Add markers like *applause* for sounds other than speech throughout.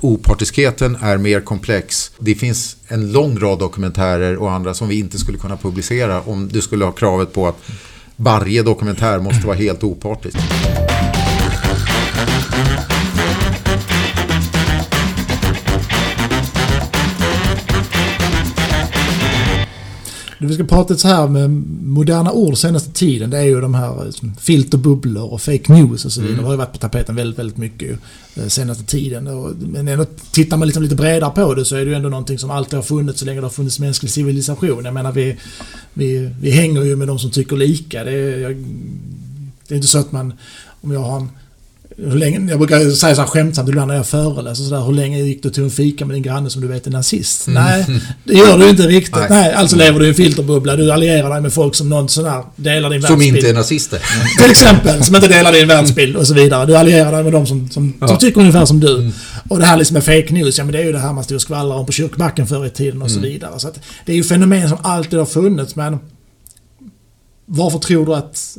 Opartiskheten är mer komplex. Det finns en lång rad dokumentärer och andra som vi inte skulle kunna publicera om du skulle ha kravet på att varje dokumentär måste vara helt opartisk. Vi ska prata så här med moderna ord senaste tiden. Det är ju de här liksom, filterbubblor och fake news och så vidare. Mm. Det har ju varit på tapeten väldigt, väldigt mycket eh, senaste tiden. men ändå, tittar man liksom lite bredare på det så är det ju ändå någonting som alltid har funnits så länge det har funnits mänsklig civilisation. Jag menar vi, vi, vi hänger ju med de som tycker lika. Det är, jag, det är inte så att man, om jag har en hur länge, jag brukar säga så här skämtsamt ibland när jag föreläser sådär. Hur länge gick du till en fika med din granne som du vet är nazist? Mm. Nej, det gör du inte riktigt. Nej, Nej alltså lever du i en filterbubbla. Du allierar dig med folk som någon sån här delar din världsbild. Som inte är nazister. *laughs* Till exempel. Som inte delar din världsbild och så vidare. Du allierar dig med de som, som, ja. som tycker ungefär som du. Mm. Och det här liksom med fake news. Ja men det är ju det här man stod och skvallrade om på kyrkbacken förr i tiden och mm. så vidare. Så att det är ju fenomen som alltid har funnits men varför tror du att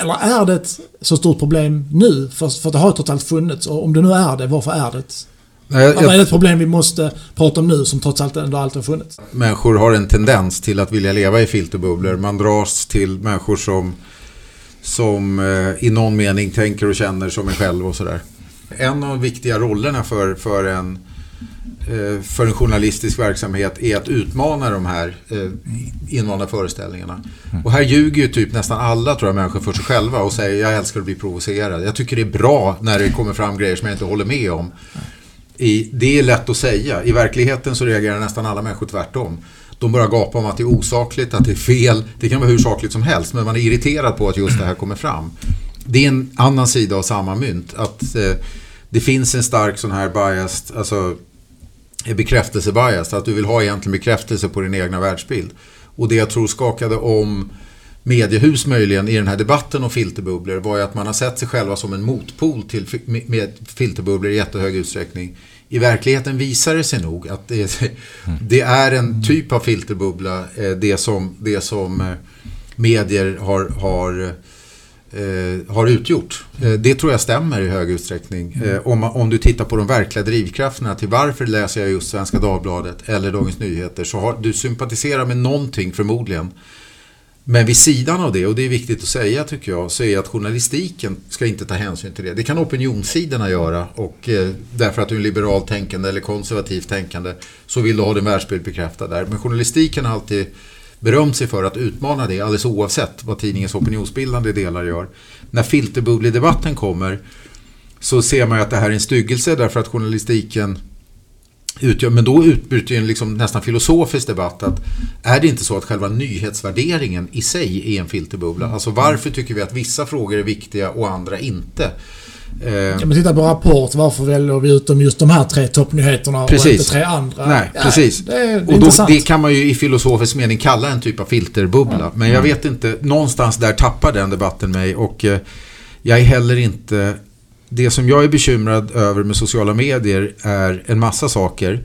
eller är det ett så stort problem nu? För, för det har trots allt funnits. Och om det nu är det, varför är det Nej, jag, är det ett problem vi måste prata om nu som trots allt ändå alltid har funnits? Människor har en tendens till att vilja leva i filterbubblor. Man dras till människor som, som eh, i någon mening tänker och känner som en själv och sådär. En av de viktiga rollerna för, för en för en journalistisk verksamhet är att utmana de här eh, invanda föreställningarna. Mm. Och här ljuger ju typ nästan alla tror jag människor för sig själva och säger jag älskar att bli provocerad. Jag tycker det är bra när det kommer fram grejer som jag inte håller med om. I, det är lätt att säga. I verkligheten så reagerar nästan alla människor tvärtom. De börjar gapa om att det är osakligt, att det är fel. Det kan vara hur sakligt som helst men man är irriterad på att just det här kommer fram. Det är en annan sida av samma mynt. Att eh, det finns en stark sån här biased, alltså bekräftelsebias, att du vill ha egentligen bekräftelse på din egna världsbild. Och det jag tror skakade om mediehus möjligen i den här debatten om filterbubblor var ju att man har sett sig själva som en motpol till med filterbubblor i jättehög utsträckning. I verkligheten visar det sig nog att det, det är en typ av filterbubbla, eh, det som, det som eh, medier har, har eh, har utgjort. Eh, det tror jag stämmer i hög utsträckning. Mm. Eh, om, om du tittar på de verkliga drivkrafterna till varför läser jag just Svenska Dagbladet eller Dagens Nyheter så har du sympatiserar med någonting förmodligen. Men vid sidan av det, och det är viktigt att säga tycker jag, så är att journalistiken ska inte ta hänsyn till det. Det kan opinionssidorna göra och eh, därför att du är liberalt tänkande eller konservativt tänkande så vill du ha din världsbild bekräftad där. Men journalistiken har alltid berömt sig för att utmana det alldeles oavsett vad tidningens opinionsbildande delar gör. När filterbubbledebatten kommer så ser man ju att det här är en styggelse därför att journalistiken utgör, men då utbryter en liksom nästan filosofisk debatt att är det inte så att själva nyhetsvärderingen i sig är en filterbubbla? Alltså varför tycker vi att vissa frågor är viktiga och andra inte? Eh, ja, men titta på Rapport. Varför väljer vi ut just de här tre toppnyheterna precis. och inte tre andra? Nej, ja, precis. Det, är, och då, det kan man ju i filosofisk mening kalla en typ av filterbubbla. Ja. Men jag mm. vet inte, någonstans där tappar den debatten mig och eh, jag är heller inte... Det som jag är bekymrad över med sociala medier är en massa saker.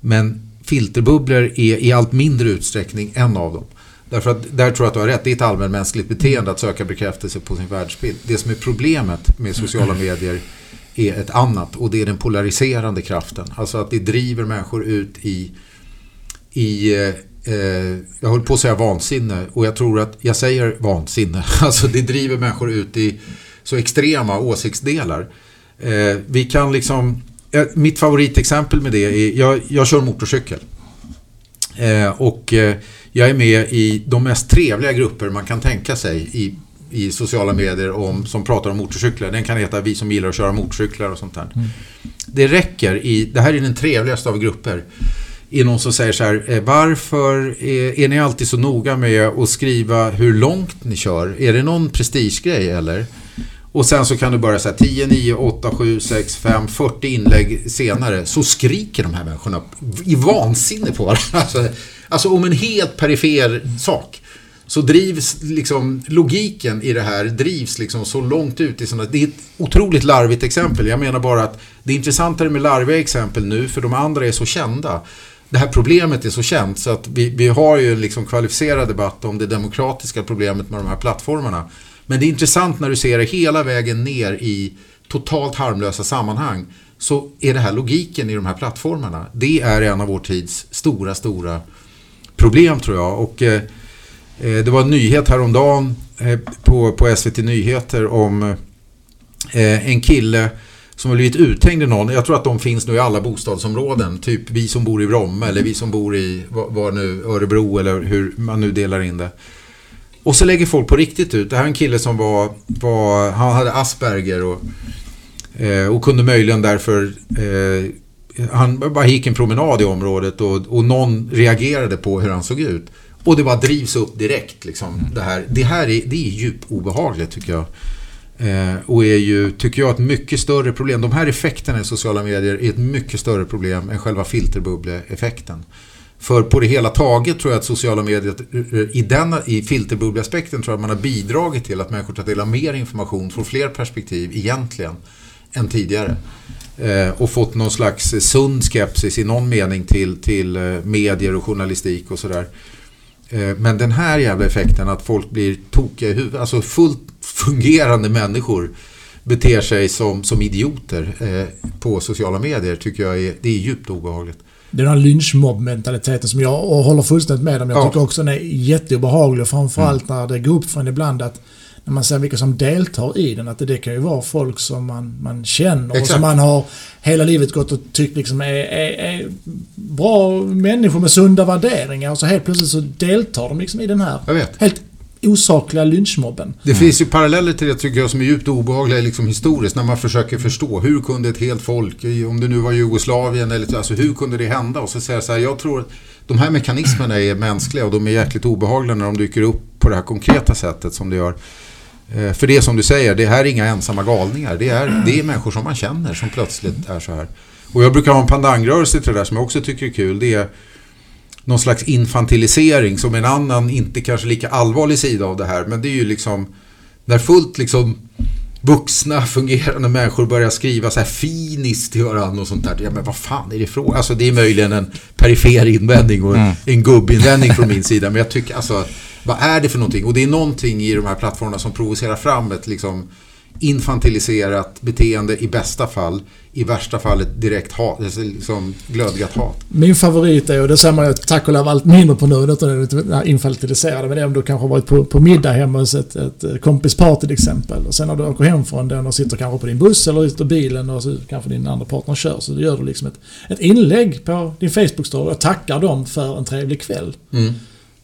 Men filterbubblor är i allt mindre utsträckning en av dem. Därför att där tror jag att du har rätt. Det är ett allmänmänskligt beteende att söka bekräftelse på sin världsbild. Det som är problemet med sociala *clears throat* medier är ett annat och det är den polariserande kraften. Alltså att det driver människor ut i, i eh, eh jag håller på att säga vansinne och jag tror att jag säger vansinne. *laughs* Alltså det driver människor ut i så extrema åsiktsdelar. Eh, vi kan liksom, eh, mitt favoritexempel med det är, jag, jag kör motorcykel. Eh, och eh, jag är med i de mest trevliga grupper man kan tänka sig i, i sociala medier om, som pratar om motorcyklar. Den kan heta Vi som gillar att köra motorcyklar och sånt där. Mm. Det räcker i, det här är den trevligaste av grupper, i någon som säger så här, eh, varför är, är ni alltid så noga med att skriva hur långt ni kör? Är det någon prestigegrej eller? Och sen så kan du börja säga 10, 9, 8, 7, 6, 5, 40 inlägg senare så skriker de här människorna i vansinne på varandra. Alltså, om en helt perifer sak. Så drivs liksom logiken i det här drivs liksom så långt ut i sådana. Det är ett otroligt larvigt exempel. Jag menar bara att det är intressantare med larviga exempel nu för de andra är så kända. Det här problemet är så känt så att vi, vi har ju liksom kvalificerad debatt om det demokratiska problemet med de här plattformarna. Men det är intressant när du ser det hela vägen ner i totalt harmlösa sammanhang. så är det här logiken i de här plattformarna. Det är en av vår tids stora, stora problem tror jag. Och eh, eh, det var en nyhet häromdagen eh, på, på SVT Nyheter om eh, en kille som har blivit uthängd i någon. Jag tror att de finns nu i alla bostadsområden. Typ vi som bor i Bromma eller vi som bor i var nu, Örebro eller hur man nu delar in det. Och så lägger folk på riktigt ut. Det här är en kille som var, var han hade Asperger och, eh, och kunde möjligen därför eh, han bara gick en promenad i området och, och någon reagerade på hur han såg ut. Och det bara drivs upp direkt. Liksom, det, här. det här är, det är djupt obehagligt tycker jag. Eh, och är ju, tycker jag, ett mycket större problem. De här effekterna i sociala medier är ett mycket större problem än själva filterbubbleeffekten. För på det hela taget tror jag att sociala medier, i, denna, i filterbubbleaspekten tror jag att man har bidragit till att människor tar del av mer information, får fler perspektiv egentligen än tidigare. Eh, och fått någon slags sund skepsis i någon mening till, till eh, medier och journalistik och sådär. Eh, men den här jävla effekten att folk blir tokiga i huvudet, alltså fullt fungerande människor beter sig som, som idioter på sociala medier tycker jag är, det är djupt obehagligt. Det är den här lynchmobb-mentaliteten som jag håller fullständigt med om. Jag tycker också den är jätteobehaglig. Framförallt mm. när det går upp för en ibland att när man ser vilka som deltar i den, att det, det kan ju vara folk som man, man känner Exakt. och som man har hela livet gått och tyckt liksom är, är, är, bra människor med sunda värderingar. Och så helt plötsligt så deltar de liksom i den här helt osakliga lynchmobben. Det mm. finns ju paralleller till det tycker jag som är djupt obehagliga liksom historiskt när man försöker förstå hur kunde ett helt folk, om det nu var Jugoslavien eller alltså hur kunde det hända? Och så säger jag så här, jag tror att de här mekanismerna är mänskliga och de är jäkligt obehagliga när de dyker upp på det här konkreta sättet som det gör. Eh, för det är som du säger, det här är inga ensamma galningar. Det är, det är människor som man känner som plötsligt är så här. Och jag brukar ha en pandangrörelse till det där som jag också tycker är kul. Det är någon slags infantilisering som en annan, inte kanske lika allvarlig sida av det här. Men det är ju liksom när fullt liksom vuxna fungerande människor börjar skriva så här finiskt till varandra och sånt där. Ja men vad fan är det frågan? Alltså det är möjligen en perifer invändning och mm. en gubbinvändning från min sida. Men jag tycker alltså, vad är det för någonting? Och det är någonting i de här plattformarna som provocerar fram ett liksom infantiliserat beteende i bästa fall. I värsta fall ett direkt hat, alltså liksom glödgat hat. Min favorit är, och det ser man ju tack och lov allt mindre på nu, utan det infantiliserade, men det är om du kanske varit på, på middag hemma hos ett, ett kompispar till exempel. Och sen när du åker hem från den och sitter kanske på din buss eller ute i bilen och så kanske din andra partner kör. Så gör du liksom ett, ett inlägg på din Facebook-story och tackar dem för en trevlig kväll. Mm.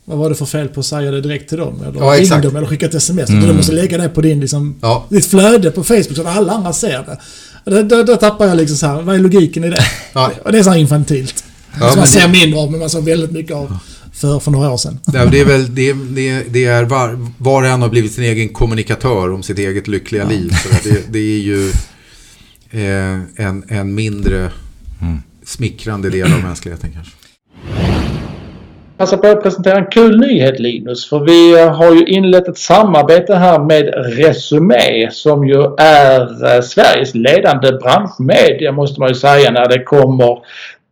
Vad var det för fel på att säga det direkt till dem? Eller ja, ringa dem eller skicka ett sms. Mm. Du måste lägga det på din, liksom, ja. ditt flöde på Facebook så att alla andra ser det. Då, då, tappar jag liksom så här, vad är logiken i det? Ja. Och det är så här infantilt. Ja, som man ser det... mindre av, men man såg väldigt mycket av för, för några år sedan. Ja, det är väl, det, det, det är var, var och en har blivit sin egen kommunikatör om sitt eget lyckliga ja. liv. Så det, det är ju eh, en, en mindre mm. smickrande del av mänskligheten kanske passa på att presentera en kul nyhet Linus. För vi har ju inlett ett samarbete här med Resumé som ju är eh, Sveriges ledande branschmedia måste man ju säga när det kommer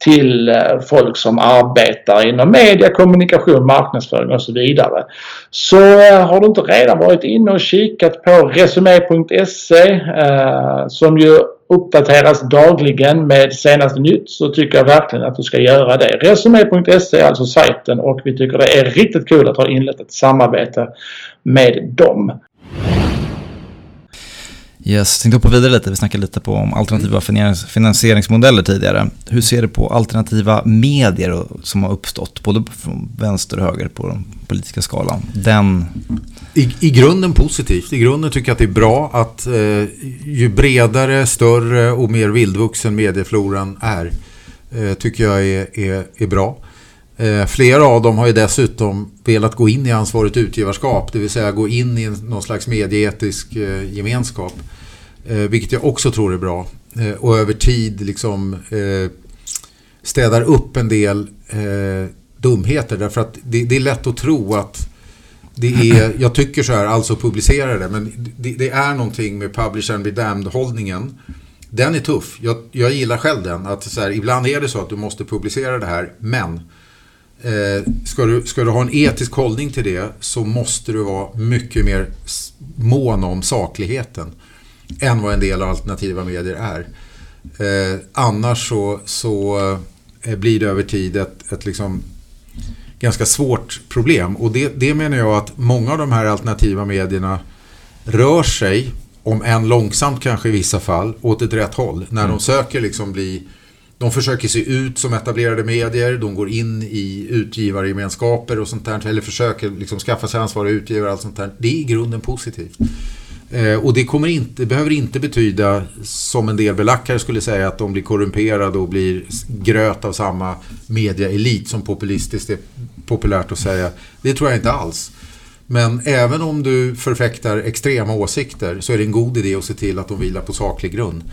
till eh, folk som arbetar inom media, kommunikation, marknadsföring och så vidare. Så eh, har du inte redan varit inne och kikat på resumé.se eh, som ju uppdateras dagligen med senaste nytt så tycker jag verkligen att du ska göra det. Resumé.se är alltså sajten och vi tycker det är riktigt kul att ha inlett ett samarbete med dem. Yes, tänkte hoppa vidare lite. Vi snackade lite på om alternativa finansieringsmodeller tidigare. Hur ser du på alternativa medier som har uppstått, både från vänster och höger på den politiska skalan? Den... I, I grunden positivt. I grunden tycker jag att det är bra att eh, ju bredare, större och mer vildvuxen mediefloran är, eh, tycker jag är, är, är bra. Eh, flera av dem har ju dessutom velat gå in i ansvarigt utgivarskap, det vill säga gå in i någon slags medieetisk eh, gemenskap. Eh, vilket jag också tror är bra. Eh, och över tid liksom eh, städar upp en del eh, dumheter. Därför att det, är lätt att tro att det är, jag tycker så här, alltså publicera det. Men det, det är någonting med publish and be damned-hållningen. Den är tuff. Jag, jag gillar själv den. Att så här, ibland är det så att du måste publicera det här, men Eh, ska, du, ska du ha en etisk hållning till det så måste du vara mycket mer mån om sakligheten än vad en del alternativa medier är. Eh, annars så, så eh, blir det över tid ett, ett liksom ganska svårt problem. Och det, det menar jag att många av de här alternativa medierna rör sig, om än långsamt kanske i vissa fall, åt ett rätt håll. När mm. de söker liksom bli de försöker se ut som etablerade medier, de går in i utgivargemenskaper och sånt där, eller försöker liksom skaffa sig ansvariga utgivare och allt sånt där. Det är i grunden positivt. Eh, och det kommer inte, behöver inte betyda, som en del belackare skulle säga, att de blir korrumperade och blir gröt av samma mediaelit som populistiskt är populärt att säga. Det tror jag inte alls. Men även om du förfäktar extrema åsikter så är det en god idé att se till att de vilar på saklig grund.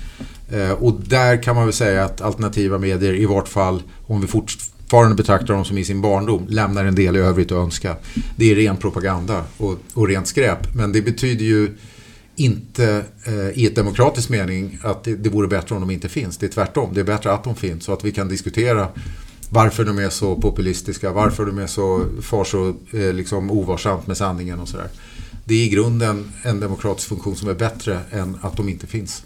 Eh, och där kan man väl säga att alternativa medier, i vart fall om vi fortfarande betraktar dem som i sin barndom, lämnar en del i övrigt att önska. Det är ren propaganda och, och rent skräp. Men det betyder ju inte eh, i ett demokratisk mening att det, det vore bättre om de inte finns. Det är tvärtom, det är bättre att de finns så att vi kan diskutera varför de är så populistiska, varför de är så, far så eh, liksom ovarsamt med sanningen och sådär. Det är i grunden en demokratisk funktion som är bättre än att de inte finns.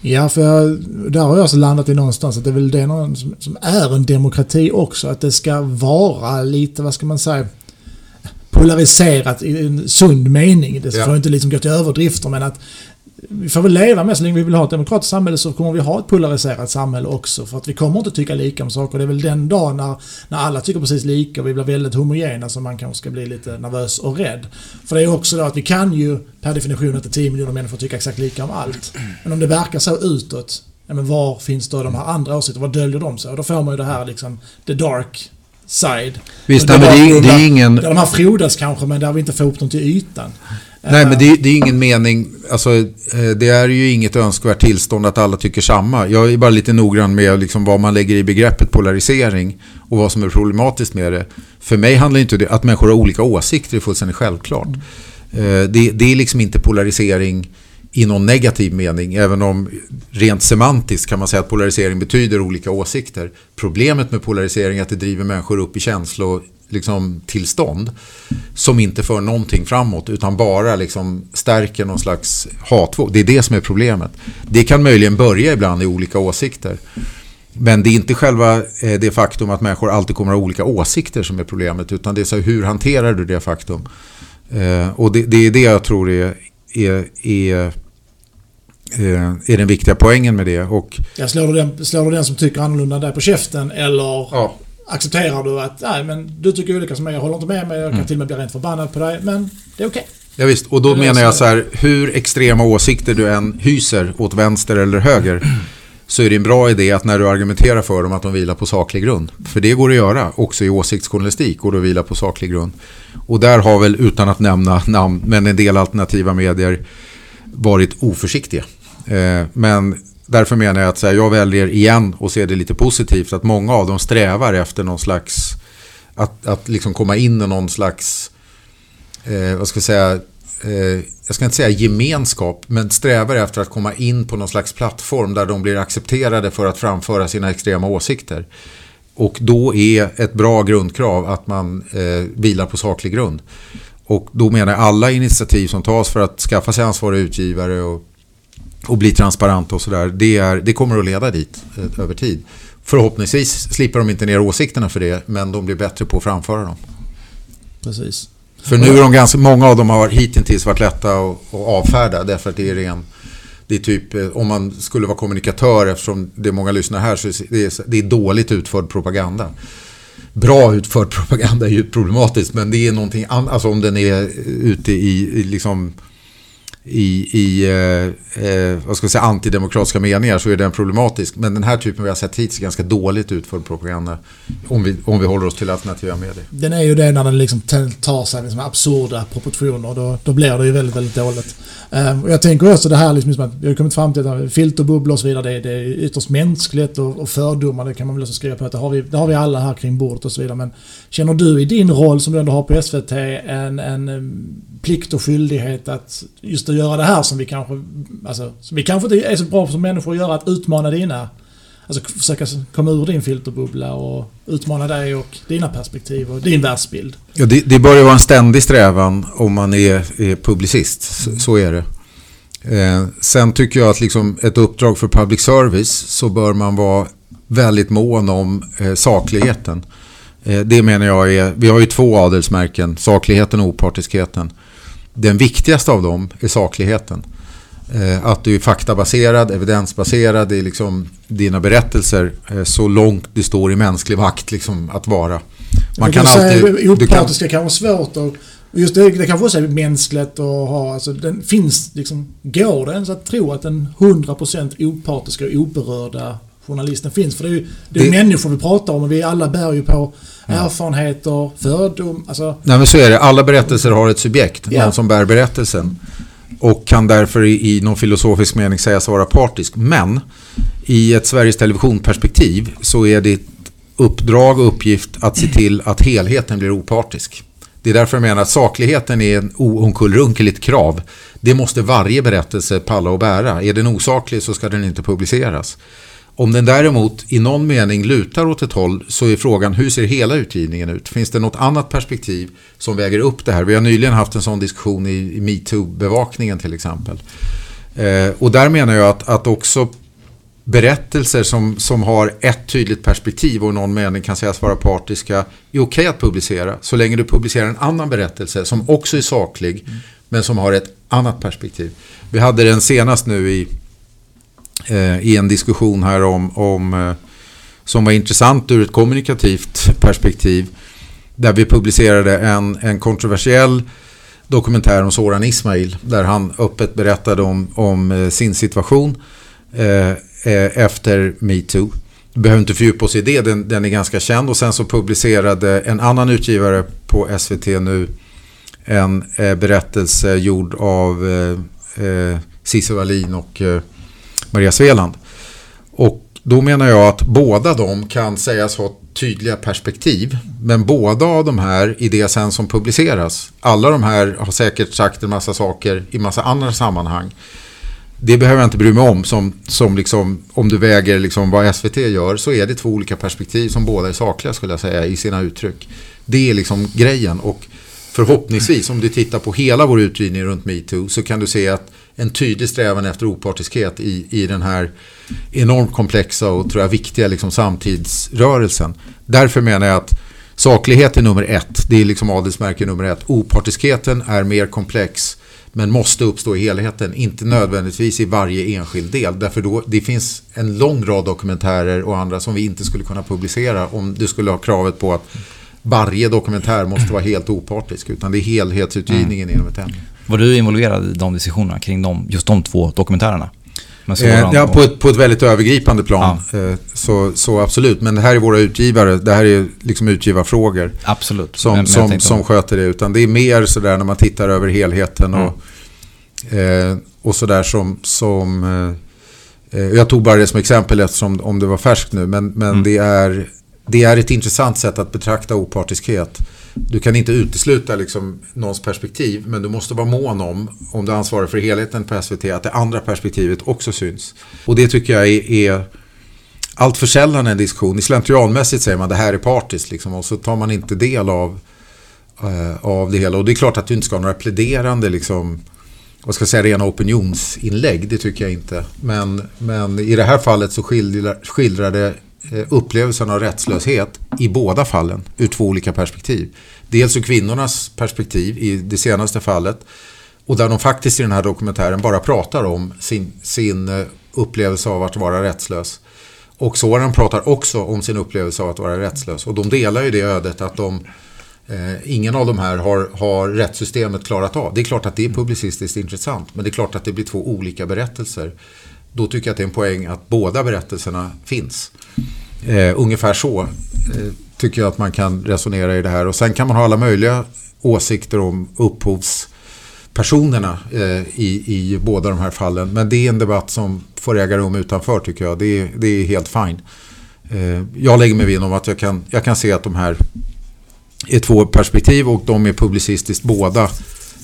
Ja, för jag, där har jag också landat i någonstans att det är väl det som, som är en demokrati också. Att det ska vara lite, vad ska man säga, polariserat i en sund mening. Det får ja. inte liksom gå till överdrifter men att vi får väl leva med, så länge vi vill ha ett demokratiskt samhälle så kommer vi ha ett polariserat samhälle också. För att vi kommer inte tycka lika om saker. Det är väl den dag när, när alla tycker precis lika och vi blir väldigt homogena som man kanske ska bli lite nervös och rädd. För det är också då att vi kan ju per definition inte 10 miljoner människor tycka exakt lika om allt. Men om det verkar så utåt, ja men var finns då de här andra åsikterna? Var döljer de sig? Och då får man ju det här liksom, the dark side. Visst, det, det, är, det är ingen... Där de här frodas kanske, men där vi inte får upp dem till ytan. Nej, men det, det, är ingen mening. Alltså, eh, det är ju inget önskvärt tillstånd att alla tycker samma. Jag är bara lite noggrann med liksom vad man lägger i begreppet polarisering och vad som är problematiskt med det. För mig handlar inte det att människor har olika åsikter, det är fullständigt självklart. Eh, det, det är liksom inte polarisering i någon negativ mening, även om rent semantiskt kan man säga att polarisering betyder olika åsikter. Problemet med polarisering är att det driver människor upp i känslor liksom, tillstånd som inte för någonting framåt utan bara liksom stärker någon slags hatvåg. Det är det som är problemet. Det kan möjligen börja ibland i olika åsikter. Men det är inte själva eh, det faktum att människor alltid kommer att ha olika åsikter som är problemet utan det är så hur hanterar du det faktum? Eh, och det, det är det jag tror är, är, är eh, är den viktiga poängen med det. Och, ja, slår, du den, slår du den som tycker annorlunda där på käften eller ja accepterar du att nej, men du tycker olika som mig, jag håller inte med mig, jag kan mm. till och med bli rent förbannad på dig, men det är okej. Okay. Ja, visst, och då menar jag så här, hur extrema åsikter du än hyser åt vänster eller höger så är det en bra idé att när du argumenterar för dem att de vilar på saklig grund. För det går att göra, också i åsiktsjournalistik går det att vila på saklig grund. Och där har väl, utan att nämna namn, men en del alternativa medier varit oförsiktiga. Eh, men därför menar jag att här, jag väljer igen och ser det lite positivt att många av dem strävar efter någon slags att, att liksom komma in i någon slags eh, vad ska jag säga eh, jag ska inte säga gemenskap men strävar efter att komma in på någon slags plattform där de blir accepterade för att framföra sina extrema åsikter. Och då är ett bra grundkrav att man eh, vilar på saklig grund. Och då menar jag alla initiativ som tas för att skaffa sig ansvariga utgivare och och bli transparenta och sådär. Det, det kommer att leda dit eh, över tid. Förhoppningsvis slipper de inte ner åsikterna för det, men de blir bättre på att framföra dem. Precis. För nu är de ganska, många av dem har hittills varit lätta att, att avfärda därför att det är ren det är typ, eh, om man skulle vara kommunikatör eftersom det är många lyssnare här så det är det är dåligt utförd propaganda. Bra utförd propaganda är ju problematiskt men det är någonting annat, alltså om den är ute i, i liksom i, i eh, eh vad ska jag säga, antidemokratiska meningar så är den problematisk. Men den här typen vi har sett hittills är ganska dåligt utförd propaganda. Om vi, om vi håller oss till alternativa medier. Den är ju det när den liksom tar sig liksom absurda proportioner. Då, då blir det ju väldigt, väldigt dåligt. Eh, och jag tänker också det här liksom att vi har kommit fram till att filterbubblor och så vidare. Det, det är ytterst mänskligt och, och fördomar. Det kan man väl också skriva på att det har, vi, det har vi alla här kring bordet och så vidare. Men känner du i din roll som du ändå har på SVT en, en plikt och skyldighet att just att göra det här som vi kanske... Alltså, som vi kanske inte är så bra som människor att göra, att utmana dina... Alltså försöka komma ur din filterbubbla och utmana dig och dina perspektiv och din världsbild. Ja, det, det ju vara en ständig strävan om man är, är publicist. Så, mm. så är det. Eh, sen tycker jag att liksom ett uppdrag för public service så bör man vara väldigt mån om eh, sakligheten. Eh, det menar jag är, vi har ju två adelsmärken, sakligheten och opartiskheten. Den viktigaste av dem är sakligheten. Eh, att du är faktabaserad, evidensbaserad i liksom dina berättelser eh, så långt det står i mänsklig makt liksom, att vara. Man kan alltid... Opartiska kan vara svårt och Just det, det kanske också är mänskligt att ha, alltså den finns liksom, går det ens att tro att en 100% opartiska och oberörda journalisten finns? För det är ju det är det... människor vi pratar om och vi alla bär ju på ja. erfarenheter, fördom, alltså... Nej men så är det, alla berättelser har ett subjekt, ja. någon som bär berättelsen. Och kan därför i, i någon filosofisk mening sägas vara partisk. Men i ett Sveriges Television-perspektiv så är det uppdrag och uppgift att se till att helheten blir opartisk. Det är därför jag menar att sakligheten är en oomkullrunkeligt krav. Det måste varje berättelse palla och bära. Är den osaklig så ska den inte publiceras. Om den däremot i någon mening lutar åt ett håll så är frågan hur ser hela utgivningen ut? Finns det något annat perspektiv som väger upp det här? Vi har nyligen haft en sån diskussion i, metoo-bevakningen till exempel. Eh, och där menar jag att, att också berättelser som, som har ett tydligt perspektiv och i någon mening kan sägas vara partiska är okej okay att publicera så länge du publicerar en annan berättelse som också är saklig mm. men som har ett annat perspektiv. Vi hade den senast nu i, Eh, i en diskussion här om, om eh, som var intressant ur ett kommunikativt perspektiv där vi publicerade en, en kontroversiell dokumentär om Soran Ismail där han öppet berättade om, om eh, sin situation eh, efter metoo. Vi behöver inte fördjupa oss i det, den, den, är ganska känd. Och sen så publicerade en annan utgivare på SVT nu en eh, berättelse gjord av eh, Cissi Wallin och eh, Maria Sveland. Och då menar jag att båda de kan sägas ha tydliga perspektiv. Men båda av de här i det sen som publiceras. Alla de här har säkert sagt en massa saker i massa andra sammanhang det behöver jag inte bry mig om. Som, som liksom, om du väger liksom vad SVT gör så är det två olika perspektiv som båda är sakliga skulle jag säga i sina uttryck. Det är liksom grejen. Och förhoppningsvis om du tittar på hela vår utgivning runt metoo så kan du se att en tydlig strävan efter opartiskhet i, i den här enormt komplexa och tror jag viktiga liksom samtidsrörelsen. Därför menar jag att saklighet är nummer ett. Det är liksom adelsmärke nummer ett. Opartiskheten är mer komplex men måste uppstå i helheten, inte nödvändigtvis i varje enskild del. Därför då, det finns en lång rad dokumentärer och andra som vi inte skulle kunna publicera om du skulle ha kravet på att varje dokumentär måste vara helt opartisk. Utan det är helhetsutgivningen mm. inom ett ämne. Var du involverad i de diskussionerna kring de, just de två dokumentärerna? Eh, ja, på ett, på ett väldigt övergripande plan. Ja. Eh, så, så absolut. Men det här är våra utgivare. Det här är liksom utgivarfrågor. Absolut. Som, men, som, som sköter det. Utan det är mer sådär när man tittar över helheten. Och, mm. eh, och sådär som... som eh, eh, jag tog bara det som exempel eftersom om det var färskt nu. Men, men mm. det, är, det är ett intressant sätt att betrakta opartiskhet du kan inte utesluta liksom någons perspektiv men du måste vara mån om, om du ansvarar för helheten på SVT, att det andra perspektivet också syns. Och det tycker jag är, är allt för sällan en diskussion. I slentrianmässigt säger man det här är partiskt liksom, och så tar man inte del av, eh, av det hela. Och det är klart att du inte ska ha några pläderande liksom, vad ska jag säga, rena opinionsinlägg, det tycker jag inte. Men, men i det här fallet så skildrar, skildrar det Eh, upplevelsen av rättslöshet i båda fallen ur två olika perspektiv. Dels ur kvinnornas perspektiv i det senaste fallet och där de faktiskt i den här dokumentären bara pratar om sin, sin eh, upplevelse av att vara rättslös. Och Soran pratar också om sin upplevelse av att vara rättslös. Och de delar ju det ödet att de, eh, ingen av de här har, har rättssystemet klarat av. Det är klart att det är publicistiskt intressant, men det är klart att det blir två olika berättelser. Då tycker jag att det är en poäng att båda berättelserna finns. Eh, ungefär så eh, tycker jag att man kan resonera i det här. Och sen kan man ha alla möjliga åsikter om upphovspersonerna eh, i, i båda de här fallen. Men det är en debatt som får äga rum utanför tycker jag. Det är, det är helt fine. Eh, jag lägger mig vinn om att jag kan, jag kan se att de här är två perspektiv och de är publicistiskt båda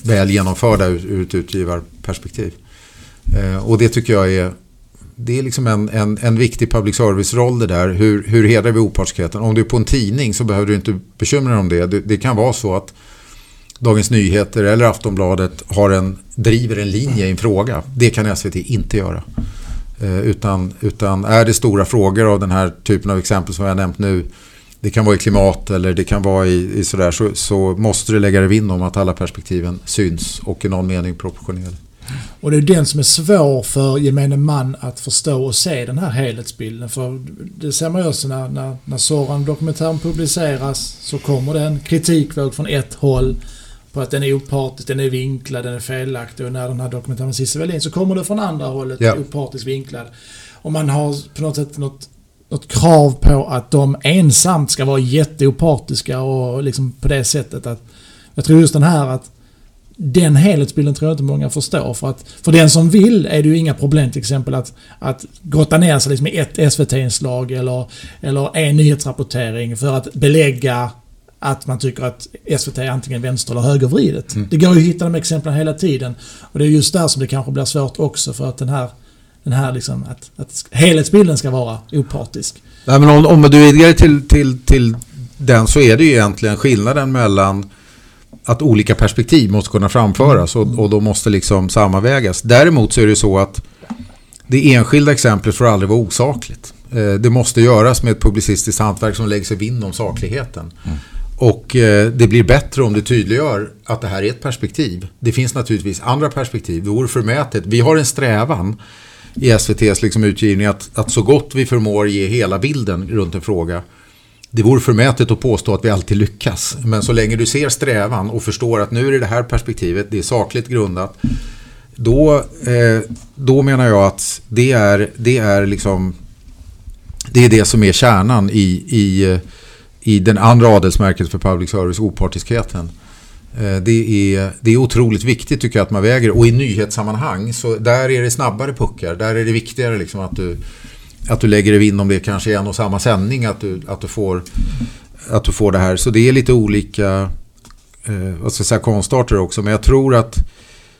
väl genomförda ur, ur ett utgivarperspektiv. Eh, och det tycker jag är det är liksom en, en, en viktig public service-roll det där. Hur, hur hedrar vi opartiskheten? Om du är på en tidning så behöver du inte bekymra dig om det. det. det. kan vara så att Dagens Nyheter eller Aftonbladet har en, driver en linje i en fråga. Det kan SVT inte göra. Eh, utan, utan är det stora frågor av den här typen av exempel som jag har nämnt nu det kan vara i klimat eller det kan vara i, i sådär så, så måste du lägga dig vinn om att alla perspektiven syns och i någon mening proportionerligt. Och det är den som är svår för gemene man att förstå och se den här helhetsbilden. För det ser man ju också när, när, när Soran-dokumentären publiceras så kommer det en kritikvåg från ett håll på att den är opartisk, den är vinklad, den är felaktig. Och när den här dokumentären Cissi Wallin så kommer det från andra hållet, ja. opartiskt vinklad. Och man har på något sätt något, något krav på att de ensamt ska vara jätteopartiska och liksom på det sättet att... Jag tror just den här att den helhetsbilden tror jag inte många förstår. För att för den som vill är det ju inga problem till exempel att, att grotta ner sig liksom i ett SVT-inslag eller, eller en nyhetsrapportering för att belägga att man tycker att SVT är antingen vänster eller högervridet. Mm. Det går ju att hitta de exemplen hela tiden. Och det är just där som det kanske blir svårt också för att den här, den här liksom, att, att helhetsbilden ska vara opartisk. Nej, men om, om du vidgar till, till, till den så är det ju egentligen skillnaden mellan att olika perspektiv måste kunna framföras och, och då måste liksom sammanvägas. Däremot så är det så att det enskilda exemplet får aldrig vara osakligt. Eh, det måste göras med ett publicistiskt hantverk som lägger sig vinn om sakligheten. Mm. Och eh, det blir bättre om det tydliggör att det här är ett perspektiv. Det finns naturligtvis andra perspektiv. Det vore förmätet. Vi har en strävan i SVTs liksom utgivning att, att så gott vi förmår ge hela bilden runt en fråga. Det vore förmätet att påstå att vi alltid lyckas. Men så länge du ser strävan och förstår att nu är det det här perspektivet, det är sakligt grundat. Då, eh, då menar jag att det är, det är liksom det är det som är kärnan i, i, i den andra adelsmärket för public service, opartiskheten. Eh, det är, det är otroligt viktigt tycker jag att man väger och i nyhetssammanhang så där är det snabbare puckar. Där är det viktigare liksom att du att du lägger dig vinn om det kanske är en och samma sändning att du, att du, får, att du får det här. Så det är lite olika eh, vad ska jag säga, konstarter också. Men jag tror att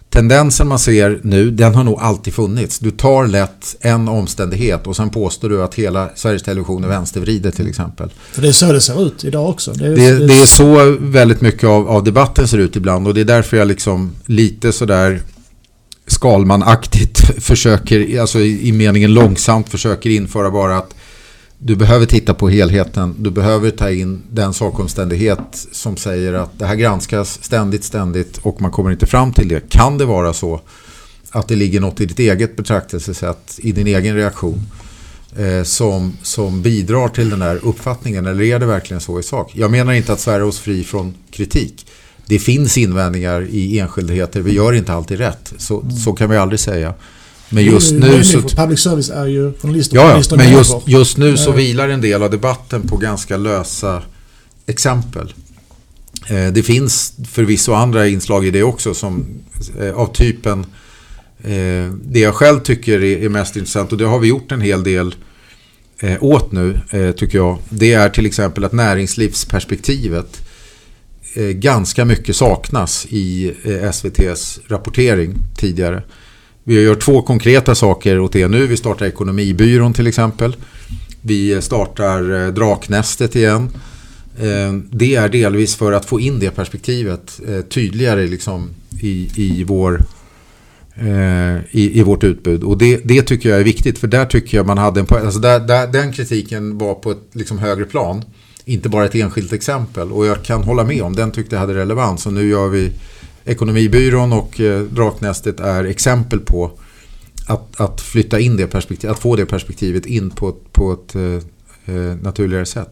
tendensen man ser nu, den har nog alltid funnits. Du tar lätt en omständighet och sen påstår du att hela Sveriges Television är vänstervridet till exempel. För det är så det ser ut idag också. Det är, det, det är så väldigt mycket av, av, debatten ser ut ibland och det är därför jag liksom lite sådär Skalman-aktigt *laughs* försöker, alltså i, meningen långsamt försöker införa bara att du behöver titta på helheten. Du behöver ta in den sakomständighet som säger att det här granskas ständigt, ständigt och man kommer inte fram till det. Kan det vara så att det ligger något i ditt eget betraktelsesätt, i din egen reaktion eh, som, som bidrar till den här uppfattningen? Eller är det verkligen så i sak? Jag menar inte att svära oss fri från kritik det finns invändningar i enskildheter. Vi gör inte alltid rätt. Så, mm. så kan vi aldrig säga. Men just nu så... Public service är ju journalister Ja, ja men just, just nu så vilar en del av debatten på ganska lösa exempel. Eh, det finns förvisso andra inslag i det också som eh, av typen eh, det jag själv tycker är mest intressant och det har vi gjort en hel del åt nu tycker jag. Det är till exempel att näringslivsperspektivet Eh, Eh, ganska mycket saknas i eh, SVTs rapportering tidigare. Vi gör två konkreta saker åt det nu. Vi startar Ekonomibyrån till exempel. Vi startar eh, Draknästet igen. Det är delvis för att få in det perspektivet tydligare liksom i, i, vår, i, i vårt utbud. Och det, det tycker jag är viktigt för där tycker jag man hade en alltså där, där, Den kritiken var på ett liksom högre plan inte bara ett enskilt exempel. Och jag kan hålla med om, den tyckte jag hade relevans. Och nu gör vi Ekonomibyrån och eh, Draknästet är exempel på att, att flytta in det perspektivet, att få det perspektivet in på, på ett eh, eh, naturligare sätt.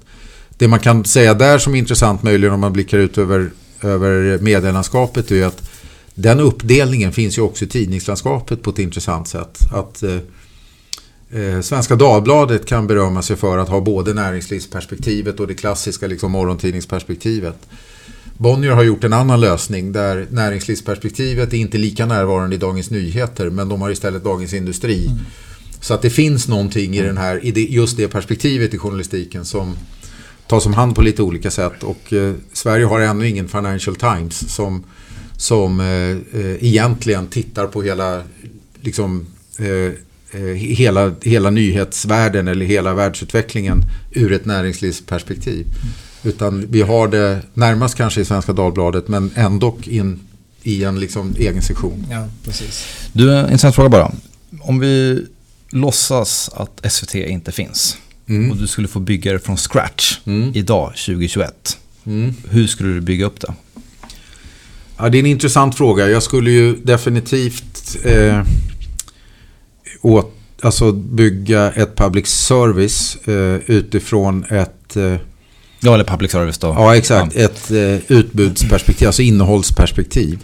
Det man kan säga där som är intressant möjligen om man blickar ut över, över medielandskapet är att den uppdelningen finns ju också i tidningslandskapet på ett intressant sätt. Att eh, Eh, Svenska Dagbladet kan berömma sig för att ha både näringslivsperspektivet och det klassiska liksom, morgontidningsperspektivet. Bonnier har gjort en annan lösning där näringslivsperspektivet är inte lika närvarande i Dagens Nyheter men de har istället Dagens Industri. Mm. Så att det finns någonting i, den här, i det, just det perspektivet i journalistiken som tas om hand på lite olika sätt. Och eh, Sverige har ännu ingen Financial Times som, som eh, eh egentligen tittar på hela liksom, eh, Eh, hela, hela nyhetsvärlden eller hela världsutvecklingen ur ett näringslivsperspektiv. Utan vi har det närmast kanske i Svenska Dagbladet men ändå in i en liksom egen sektion. Ja, precis. Du, en intressant fråga bara. Om vi låtsas att SVT inte finns Mm. och du skulle få bygga det från scratch Mm. idag, 2021. Mm. Hur skulle du bygga upp det? Ja, det är en intressant fråga. Jag skulle ju definitivt eh, åt, alltså bygga ett public service eh, utifrån ett eh, Ja, eller public service då. Ja, exakt. Ett eh, utbudsperspektiv, alltså innehållsperspektiv.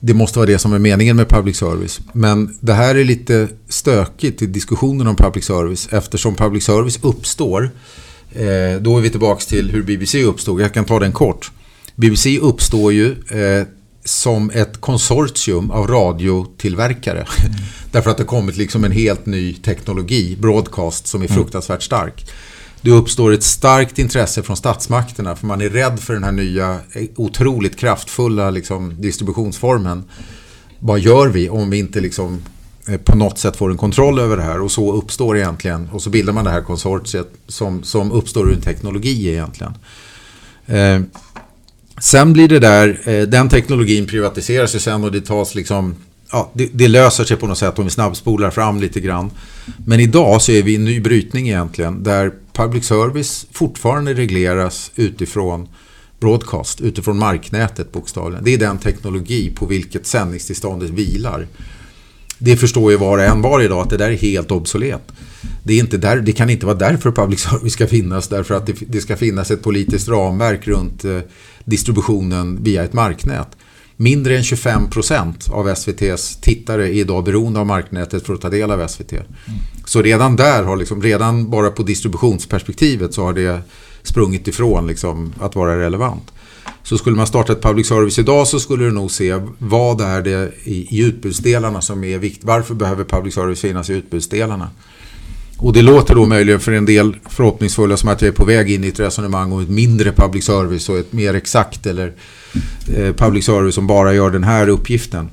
Det måste vara det som är meningen med public service. Men det här är lite stökigt i diskussionen om public service eftersom public service uppstår. Eh, då är vi tillbaka till hur BBC uppstod. Jag kan ta den kort. BBC uppstår ju eh, som ett konsortium av radiotillverkare. *laughs* Därför att det kommit liksom en helt ny teknologi, broadcast, som är fruktansvärt stark. Det uppstår ett starkt intresse från statsmakterna för man är rädd för den här nya eh, otroligt kraftfulla liksom, distributionsformen. Vad gör vi om vi inte liksom, eh, på något sätt får en kontroll över det här? Och så uppstår egentligen, och så bildar man det här konsortiet som, som uppstår ur en teknologi egentligen. Eh, sen blir det där, eh, den teknologin privatiseras ju sen och det tas liksom Ja, det, det löser sig på något sätt om vi snabbspolar fram lite grann. Men idag så är vi i en ny brytning egentligen där public service fortfarande regleras utifrån broadcast, utifrån marknätet bokstavligen. Det är den teknologi på vilket sändningstillståndet vilar. Det förstår ju var och en var idag att det där är helt obsolet. Det, är inte där, det kan inte vara därför public *laughs* service ska finnas, därför att det, det ska finnas ett politiskt ramverk runt eh, distributionen via ett marknät. Mindre än 25 procent av SVTs tittare är idag beroende av marknätet för att ta del av SVT. Så redan där har liksom, redan bara på distributionsperspektivet så har det sprungit ifrån liksom att vara relevant. Så skulle man starta ett public service idag så skulle du nog se vad är det i, i utbudsdelarna som är viktigt. Varför behöver public service finnas i utbudsdelarna? Och det låter då möjligen för en del förhoppningsfulla som att jag är på väg in i ett resonemang om ett mindre public service och ett mer exakt eller eh, public service som bara gör den här uppgiften.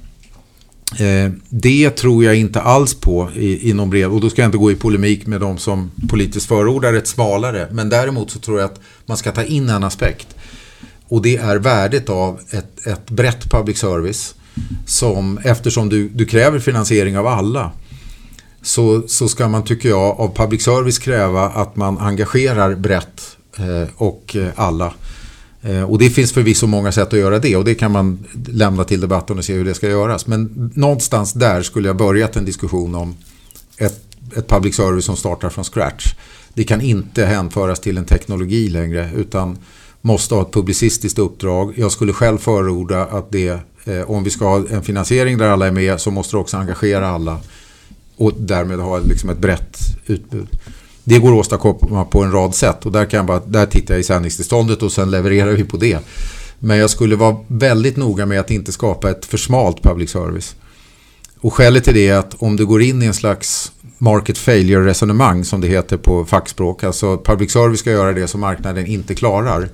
Eh, det tror jag inte alls på i, brev och då ska jag inte gå i polemik med de som politiskt förordar ett smalare. Men däremot så tror jag att man ska ta in en aspekt och det är värdet av ett, ett brett public service som eftersom du, du kräver finansiering av alla så, så ska man, tycker jag, av public service kräva att man engagerar brett eh, och eh, alla. Eh, och det finns förvisso många sätt att göra det och det kan man lämna till debatten och se hur det ska göras. Men någonstans där skulle jag börjat en diskussion om ett, ett public service som startar från scratch. Det kan inte hänföras till en teknologi längre utan måste ha ett publicistiskt uppdrag. Jag skulle själv förorda att det, eh, om vi ska ha en finansiering där alla är med så måste det också engagera alla och därmed ha liksom ett brett utbud. Det går att åstadkomma på en rad sätt och där, kan jag bara, där tittar jag i sändningstillståndet och sen levererar vi på det. Men jag skulle vara väldigt noga med att inte skapa ett för smalt public service. Och skälet till det är att om du går in i en slags market failure resonemang som det heter på fackspråk, alltså public service ska göra det som marknaden inte klarar,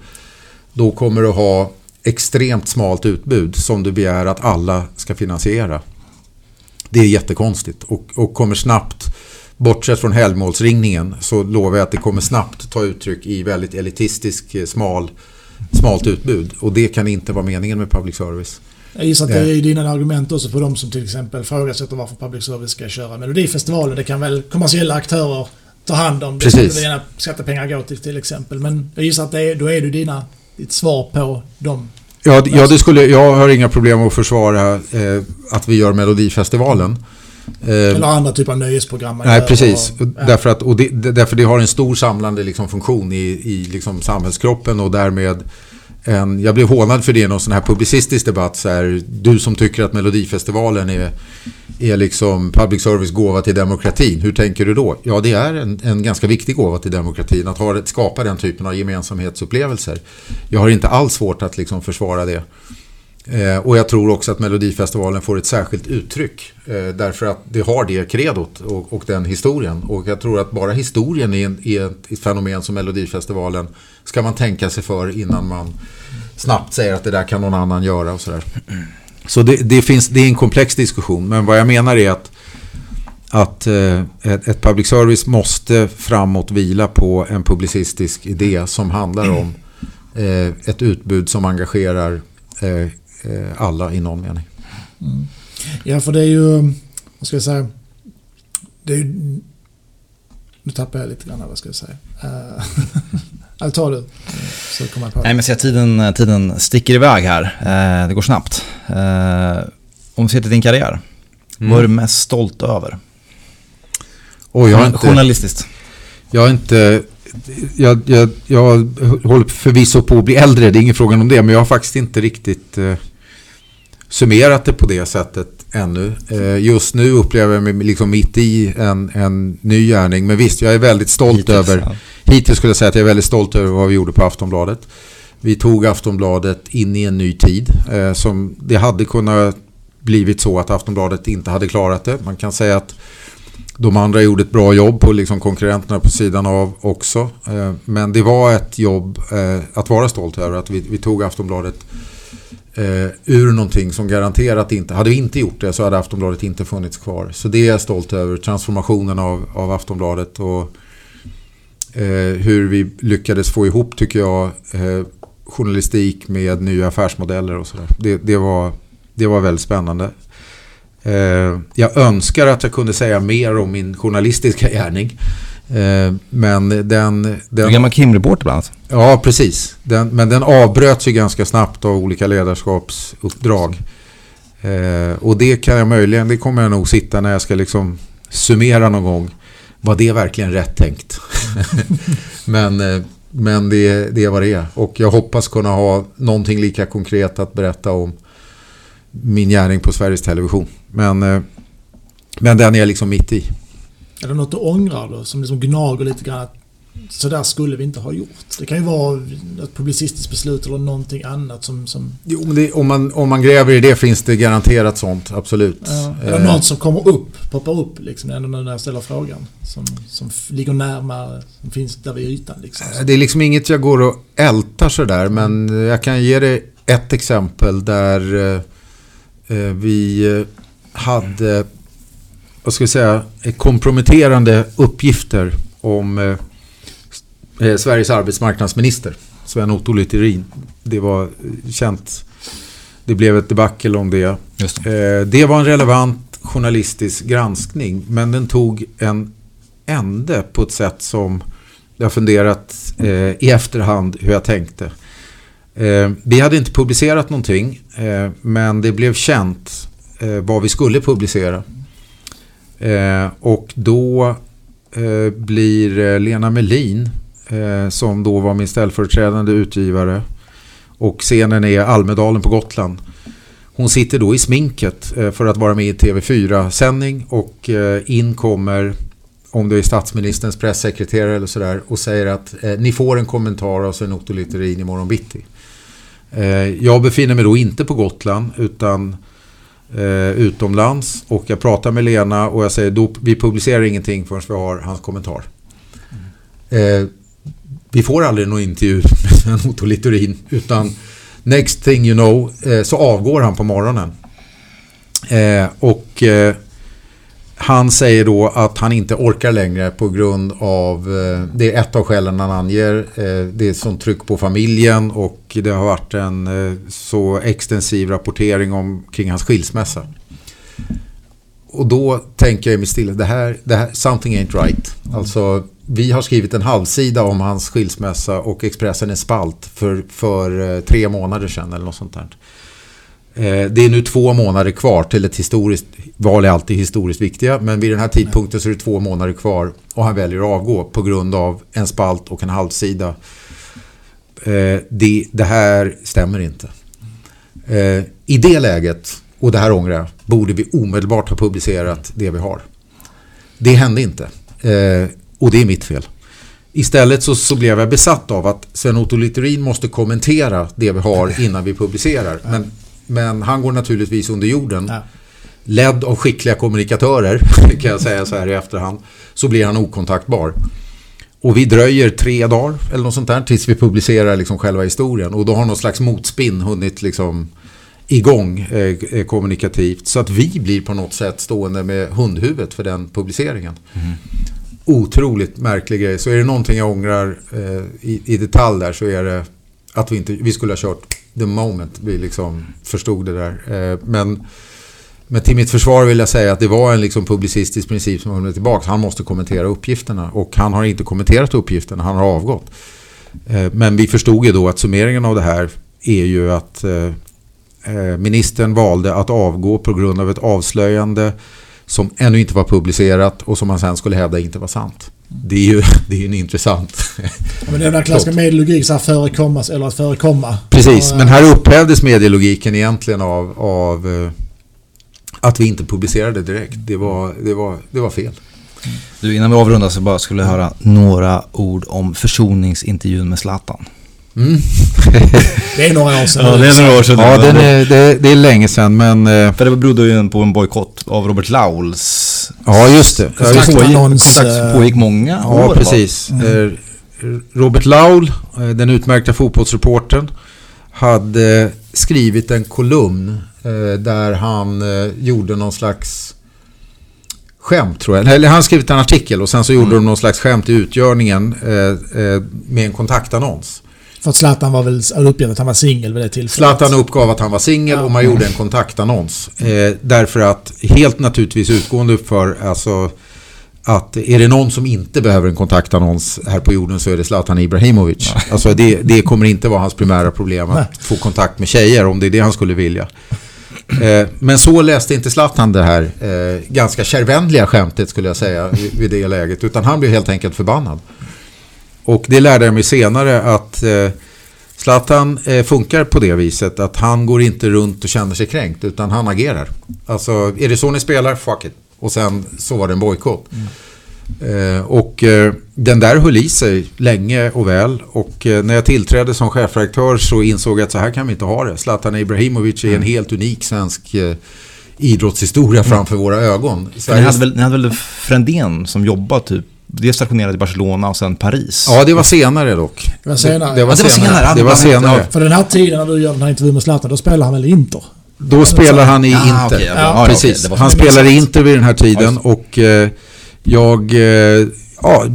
då kommer du ha extremt smalt utbud som du begär att alla ska finansiera. Det är jättekonstigt och, och kommer snabbt, bortsett från helgmålsringningen, så lovar jag att det kommer snabbt ta uttryck i väldigt elitistisk, eh, smal, smalt utbud. Och det kan inte vara meningen med public service. Jag gissar att det är dina argument också för de som till exempel frågasätter varför public service ska köra Melodifestivalen. Det kan väl kommersiella aktörer ta hand om. Det Precis. skulle gärna skattepengar gå till till exempel. Men jag gissar att det är, då är du dina, ditt svar på dem. Ja, ja det skulle, jag har inga problem att försvara eh, att vi gör Melodifestivalen. Eh, Eller andra typer av nöjesprogram. Nej, precis. och- ja. Därför, att, och det, det- därför det har en stor samlande liksom, funktion i, i liksom, samhällskroppen och därmed en, jag blev hånad för det i någon sån här publicistisk debatt. Så här, du som tycker att Melodifestivalen är, är liksom public service gåva till demokratin. Hur tänker du då? Ja, det är en, en ganska viktig gåva till demokratin att ha, skapa den typen av gemensamhetsupplevelser. Jag har inte alls svårt att liksom försvara det. Eh, och jag tror också att Melodifestivalen får ett särskilt uttryck. Eh, därför att det har det kredot och, och den historien. Och jag tror att bara historien är, en, är ett, ett fenomen som Melodifestivalen ska man tänka sig för innan man snabbt säger att det där kan någon annan göra och sådär. Så det, det, finns, det är en komplex diskussion. Men vad jag menar är att, att eh, ett, ett public service måste framåt vila på en publicistisk idé som handlar om eh, ett utbud som engagerar eh, alla i någon mening. Mm. Ja, för det är ju, vad ska jag säga, det är ju, nu tappar jag lite grann, vad ska jag säga. Uh, Eller tar du, så kommer jag på. Nej, men se, tiden, tiden sticker iväg här. Eh, det går snabbt. Eh, om vi ser till din karriär, mm. vad är du mest stolt över? Oh, jag inte, Journalistiskt. Jag är inte... Jag, jag, jag håller förvisso på att bli äldre, det är ingen fråga om det. Men jag har faktiskt inte riktigt eh, summerat det på det sättet ännu. Eh, just nu upplever jag mig liksom mitt i en, en ny gärning. Men visst, jag är väldigt stolt hittills, över... Ja. Hittills skulle jag säga att jag är väldigt stolt över vad vi gjorde på Aftonbladet. Vi tog Aftonbladet in i en ny tid. Eh, som det hade kunnat blivit så att Aftonbladet inte hade klarat det. Man kan säga att de andra gjorde ett bra jobb på liksom konkurrenterna på sidan av också. Eh, men det var ett jobb eh, att vara stolt över att vi, vi tog Aftonbladet eh, ur någonting som garanterat inte, hade vi inte gjort det så hade Aftonbladet inte funnits kvar. Så det är jag stolt över, transformationen av, av Aftonbladet och eh, hur vi lyckades få ihop tycker jag eh, journalistik med nya affärsmodeller och sådär. Det, det, var, det var väldigt spännande. Eh, jag önskar att jag kunde säga mer om min journalistiska gärning. Eh, men den... den du är gammal Kim-reporter bland annat. Ja, precis. Den, men den avbröts ju ganska snabbt av olika ledarskapsuppdrag. Eh, och det kan jag möjligen, det kommer jag nog sitta när jag ska liksom summera någon gång. Var det verkligen rätt tänkt? *laughs* men men det, det är vad det är. Och jag hoppas kunna ha någonting lika konkret att berätta om min gärning på Sveriges Television. Men, eh, men den är jag liksom mitt i. Är det något du ångrar då? Som liksom gnager lite grann? Så där skulle vi inte ha gjort. Det kan ju vara ett publicistiskt beslut eller någonting annat som... som... Jo, men det, om, man, om man gräver i det finns det garanterat sånt, absolut. Ja, eller eh. något som kommer upp, poppar upp liksom, ändå när jag ställer frågan. Som, som ligger närmare, som finns där vid ytan liksom. Eh, det är liksom inget jag går och ältar sådär, men jag kan ge dig ett exempel där eh, Eh, vi eh, hade, vad ska jag säga, komprometterande uppgifter om eh, Sveriges arbetsmarknadsminister, Sven-Otto Littorin. Det var känt. Det blev ett debacle om det. Det. det var en relevant journalistisk granskning, men den tog en ände på ett sätt som jag har funderat i efterhand hur jag tänkte. Eh, vi hade inte publicerat någonting eh, men det blev känt eh, vad vi skulle publicera. Eh, och då eh, blir eh, Lena Melin eh, som då var min ställföreträdande utgivare och scenen är Almedalen på Gotland. Hon sitter då i sminket eh, för att vara med i TV4-sändning och in kommer om det är statsministerns pressekreterare eller sådär och säger att ni får en kommentar av Sven-Otto Littorin imorgon bitti. Eh, jag befinner mig då inte på Gotland utan eh, utomlands och jag pratar med Lena och jag säger då, vi publicerar ingenting förrän vi har hans kommentar. Mm. vi får aldrig någon intervju *laughs* med Otto Littorin utan next thing you know så avgår han på morgonen. och han säger då att han inte orkar längre på grund av, eh, det är ett av skälen han anger, eh, det är sånt tryck på familjen och det har varit en eh, så extensiv rapportering om, kring hans skilsmässa. Och då tänker jag i mitt stilla, det här, det här, something ain't right. Alltså, vi har skrivit en halvsida om hans skilsmässa och Expressen är spalt för, för tre månader sedan eller något sånt där. Eh, det är nu två månader kvar till ett historiskt, val är alltid historiskt viktiga, men vid den här tidpunkten så är det två månader kvar och han väljer att avgå på grund av en spalt och en halvsida. Eh, det, det här stämmer inte. Eh, I det läget, och det här ångrar jag, borde vi omedelbart ha publicerat det vi har. Det hände inte. Och det är mitt fel. Istället så, så blev jag besatt av att Sven-Otto Littorin måste kommentera det vi har innan vi publicerar. Men men han går naturligtvis under jorden. Ja. Ledd av skickliga kommunikatörer, *laughs* kan jag säga så här i efterhand, så blir han okontaktbar. Och vi dröjer tre dagar eller något sånt där tills vi publicerar liksom själva historien. Och då har något slags motspinn hunnit liksom igång eh, eh, kommunikativt. Så att vi blir på något sätt stående med hundhuvudet för den publiceringen. Mm. Otroligt märklig grej. Så är det någonting jag ångrar eh, i, i detalj där så är det att vi, inte, vi skulle ha kört the moment vi liksom förstod det där. Eh, men, men till mitt försvar vill jag säga att det var en liksom publicistisk princip som höll tillbaka. Han måste kommentera uppgifterna och han har inte kommenterat uppgifterna, han har avgått. Eh, men vi förstod ju då att summeringen av det här är ju att eh, ministern valde att avgå på grund av ett avslöjande som ännu inte var publicerat och som man sen skulle hävda inte var sant. Det är ju *laughs* det är en intressant... men det är den klassiska medielogik, så här förekommas eller att förekomma. Precis, men här upphävdes medielogiken egentligen av, av att vi inte publicerade direkt. Det var, det var, det var fel. Du, innan vi avrundar så bara skulle jag höra några ord om försoningsintervjun med Zlatan. Mm. *laughs* det är några år sedan. Ja, det är några år sedan. Ja, är, det, det är länge sedan, men... Eh, För det berodde ju på en bojkott av Robert Lauls. Ja, just det. Kontaktannons. Kontakt pågick många ja, år. Ja, precis. Mm. Robert Laul, eh, den utmärkta fotbollsreportern, hade skrivit en kolumn där han gjorde någon slags skämt tror jag. Eller han skrivit en artikel och sen så gjorde mm. de någon slags skämt i utgörningen med en kontaktannons. För att Zlatan var väl uppgett att han var singel vid det tillfället. Zlatan uppgav att han var singel och man gjorde en kontaktannons. Eh, därför att helt naturligtvis utgående för alltså att är det någon som inte behöver en kontaktannons här på jorden så är det Zlatan Ibrahimovic. Ja. Alltså det, det kommer inte vara hans primära problem att Nej. få kontakt med tjejer om det är det han skulle vilja. Eh, men så läste inte Zlatan det här eh, ganska kärvänliga skämtet skulle jag säga vid det läget. Utan han blev helt enkelt förbannad. Och det lärde jag mig senare att eh, Zlatan eh, funkar på det viset att han går inte runt och känner sig kränkt utan han agerar. Alltså är det så ni spelar, fuck it. Och sen så var det en bojkott. Mm. Eh, och eh, den där höll i sig länge och väl. Och eh, när jag tillträdde som chefredaktör så insåg jag att så här kan vi inte ha det. Zlatan Ibrahimovic är en mm. helt unik svensk eh, idrottshistoria framför våra ögon. Ni, hade väl, ni hade väl Frändén som jobbade typ det stationerade i Barcelona och sen Paris. Ja, det var senare dock. Det var senare. Det, var, senare. senare. Det var senare. För den här tiden när du gör den här intervjun med Zlatan, då spelar han väl Inter? Då spelar han i ah, Inter. Okay, ja, ja, precis. Okay, han spelar i Inter vid den här tiden och eh, jag eh, ja,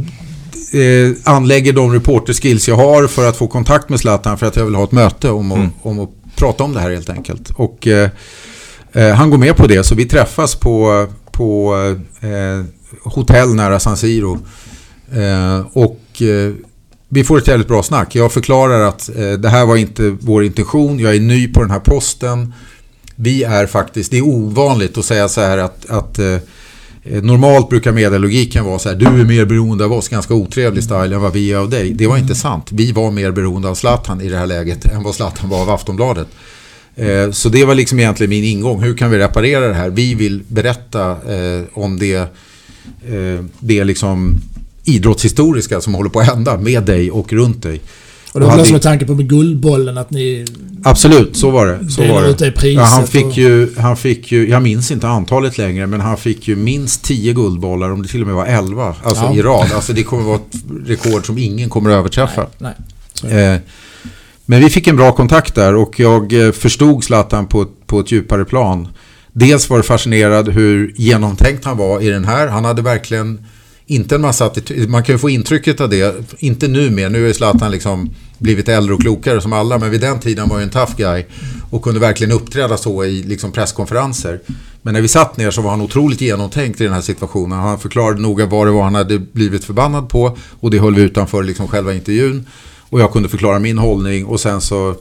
eh, anlägger de reporterskills jag har för att få kontakt med Zlatan för att jag vill ha ett möte om, mm. om att prata om det här helt enkelt. Och eh, eh, han går med på det så vi träffas på, på eh, hotell nära San Siro. Eh, och eh, vi får ett jävligt bra snack. Jag förklarar att eh, det här var inte vår intention. Jag är ny på den här posten. Vi är faktiskt, det är ovanligt att säga så här att, att eh, Normalt brukar medielogiken vara så här, du är mer beroende av oss, ganska otrevlig style än vad vi är av dig. Det var inte sant. Vi var mer beroende av Zlatan i det här läget än vad Zlatan var av Aftonbladet. Eh, så det var liksom egentligen min ingång. Hur kan vi reparera det här? Vi vill berätta eh, om det eh, det liksom idrottshistoriska som håller på att hända med dig och runt dig. Och det var också med tanke på med Guldbollen att ni... Absolut, så var det. Så var det. Ja, han, fick och... ju, han fick ju, jag minns inte antalet längre, men han fick ju minst 10 guldbollar, om det till och med var 11, alltså ja. i rad. Alltså det kommer vara ett rekord som ingen kommer att överträffa. Nej, nej. Men vi fick en bra kontakt där och jag eh, förstod Zlatan på, på ett djupare plan. Dels var det fascinerad hur genomtänkt han var i den här. Han hade verkligen inte en massa attityd. Man kan ju få intrycket av det. Inte nu mer. Nu är Zlatan liksom blivit äldre och klokare som alla. Men vid den tiden var ju en tough guy. Och kunde verkligen uppträda så i liksom presskonferenser. Men när vi satt ner så var han otroligt genomtänkt i den här situationen. Han förklarade noga vad det var han hade blivit förbannad på. Och det höll vi utanför liksom själva intervjun. Och jag kunde förklara min hållning. Och sen så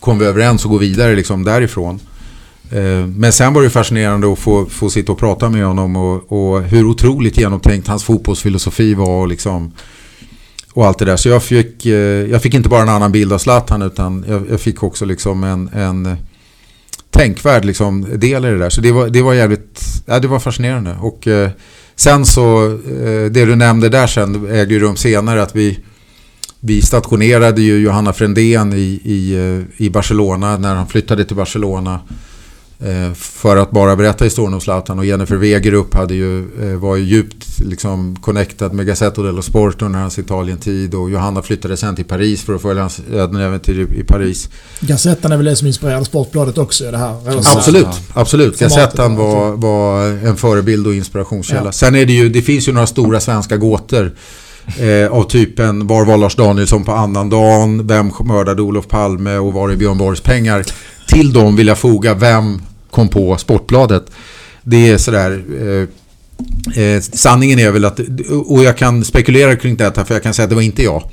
kom vi överens och gå vidare liksom därifrån. Eh, men sen var det fascinerande att få, få sitta och prata med honom och, och hur otroligt genomtänkt hans fotbollsfilosofi var och, liksom, och allt det där. Så jag fick, eh, jag fick inte bara en annan bild av Zlatan utan jag, jag fick också liksom en, en tänkvärd liksom del i det där. Så det var, det var jävligt, ja, det var fascinerande. Och eh, sen så, eh, det du nämnde där sen ägde ju rum senare att vi vi stationerade ju Johanna Frändén i, i, i Barcelona när han flyttade till Barcelona. Eh, för att bara berätta historien om Zlatan och Jennifer Wegerup hade ju, eh, var ju djupt liksom connectad med Gazzetto dello Sport under hans Italien-tid och Johanna flyttade sen till Paris för att följa hans öden i Paris. Gazettan är väl det som inspirerade Sportbladet också det här? Absolut, absolut. Gazettan var, var en förebild och inspirationskälla. Ja. Sen är det ju, det finns ju några stora svenska gåtor Eh, av typen var var Lars Danielsson på annandagen? Vem mördade Olof Palme och var är Björn Borgs pengar? Till dem vill jag foga vem kom på Sportbladet. Det är sådär... Eh, eh, sanningen är väl att... Och jag kan spekulera kring detta för jag kan säga att det var inte jag.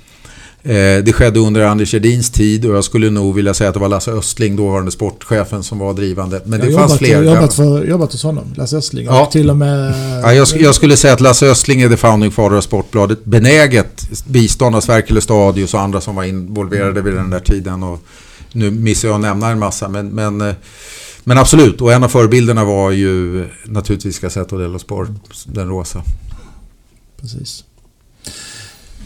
Eh, det skedde under Anders Edins tid och jag skulle nog vilja säga att det var Lasse Östling, dåvarande sportchefen, som var drivande. Men det jag fanns jobbat, fler. Jobbat, för, jobbat hos honom, Lasse Östling. Ja. Och till och med... Ja, jag, jag skulle säga att Lasse Östling är the founding father av Sportbladet. Benäget bistånd av Sverker Stadius och andra som var involverade vid den där tiden. Och nu missar jag att nämna en massa, men, men, eh, men absolut. Och en av förebilderna var ju naturligtvis Gazzetto dello Sport, den rosa. Precis.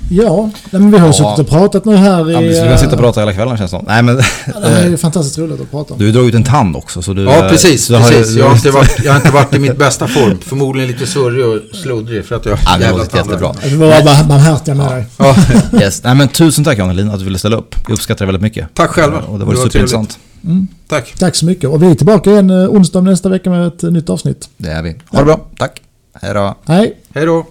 Ja, nej, men vi har ju Ja. suttit och pratat nu här i... Ja, vi kan sitta och eh, prata hela kvällen känns det som. Nej men... ja, Det är ju *laughs* fantastiskt roligt att prata om. Du drog ut en tand också så du... Ja, precis. så du har precis. Jag, har inte varit, jag har inte varit i mitt bästa form. Förmodligen lite surrig och sluddrig för att jag Ja, det jävla låter jättebra. Vi var bara barmhärtiga med dig. Ja, Yes. Nej men tusen tack Jan att du ville ställa upp. Jag uppskattar det väldigt mycket. tack själva. Och det var Det var superintressant. tack. Tack så mycket. Och vi är tillbaka igen eh, onsdag nästa vecka med ett eh, nytt avsnitt. Det är vi. Ha det bra. Tack. Hej då. Hej! Hej då.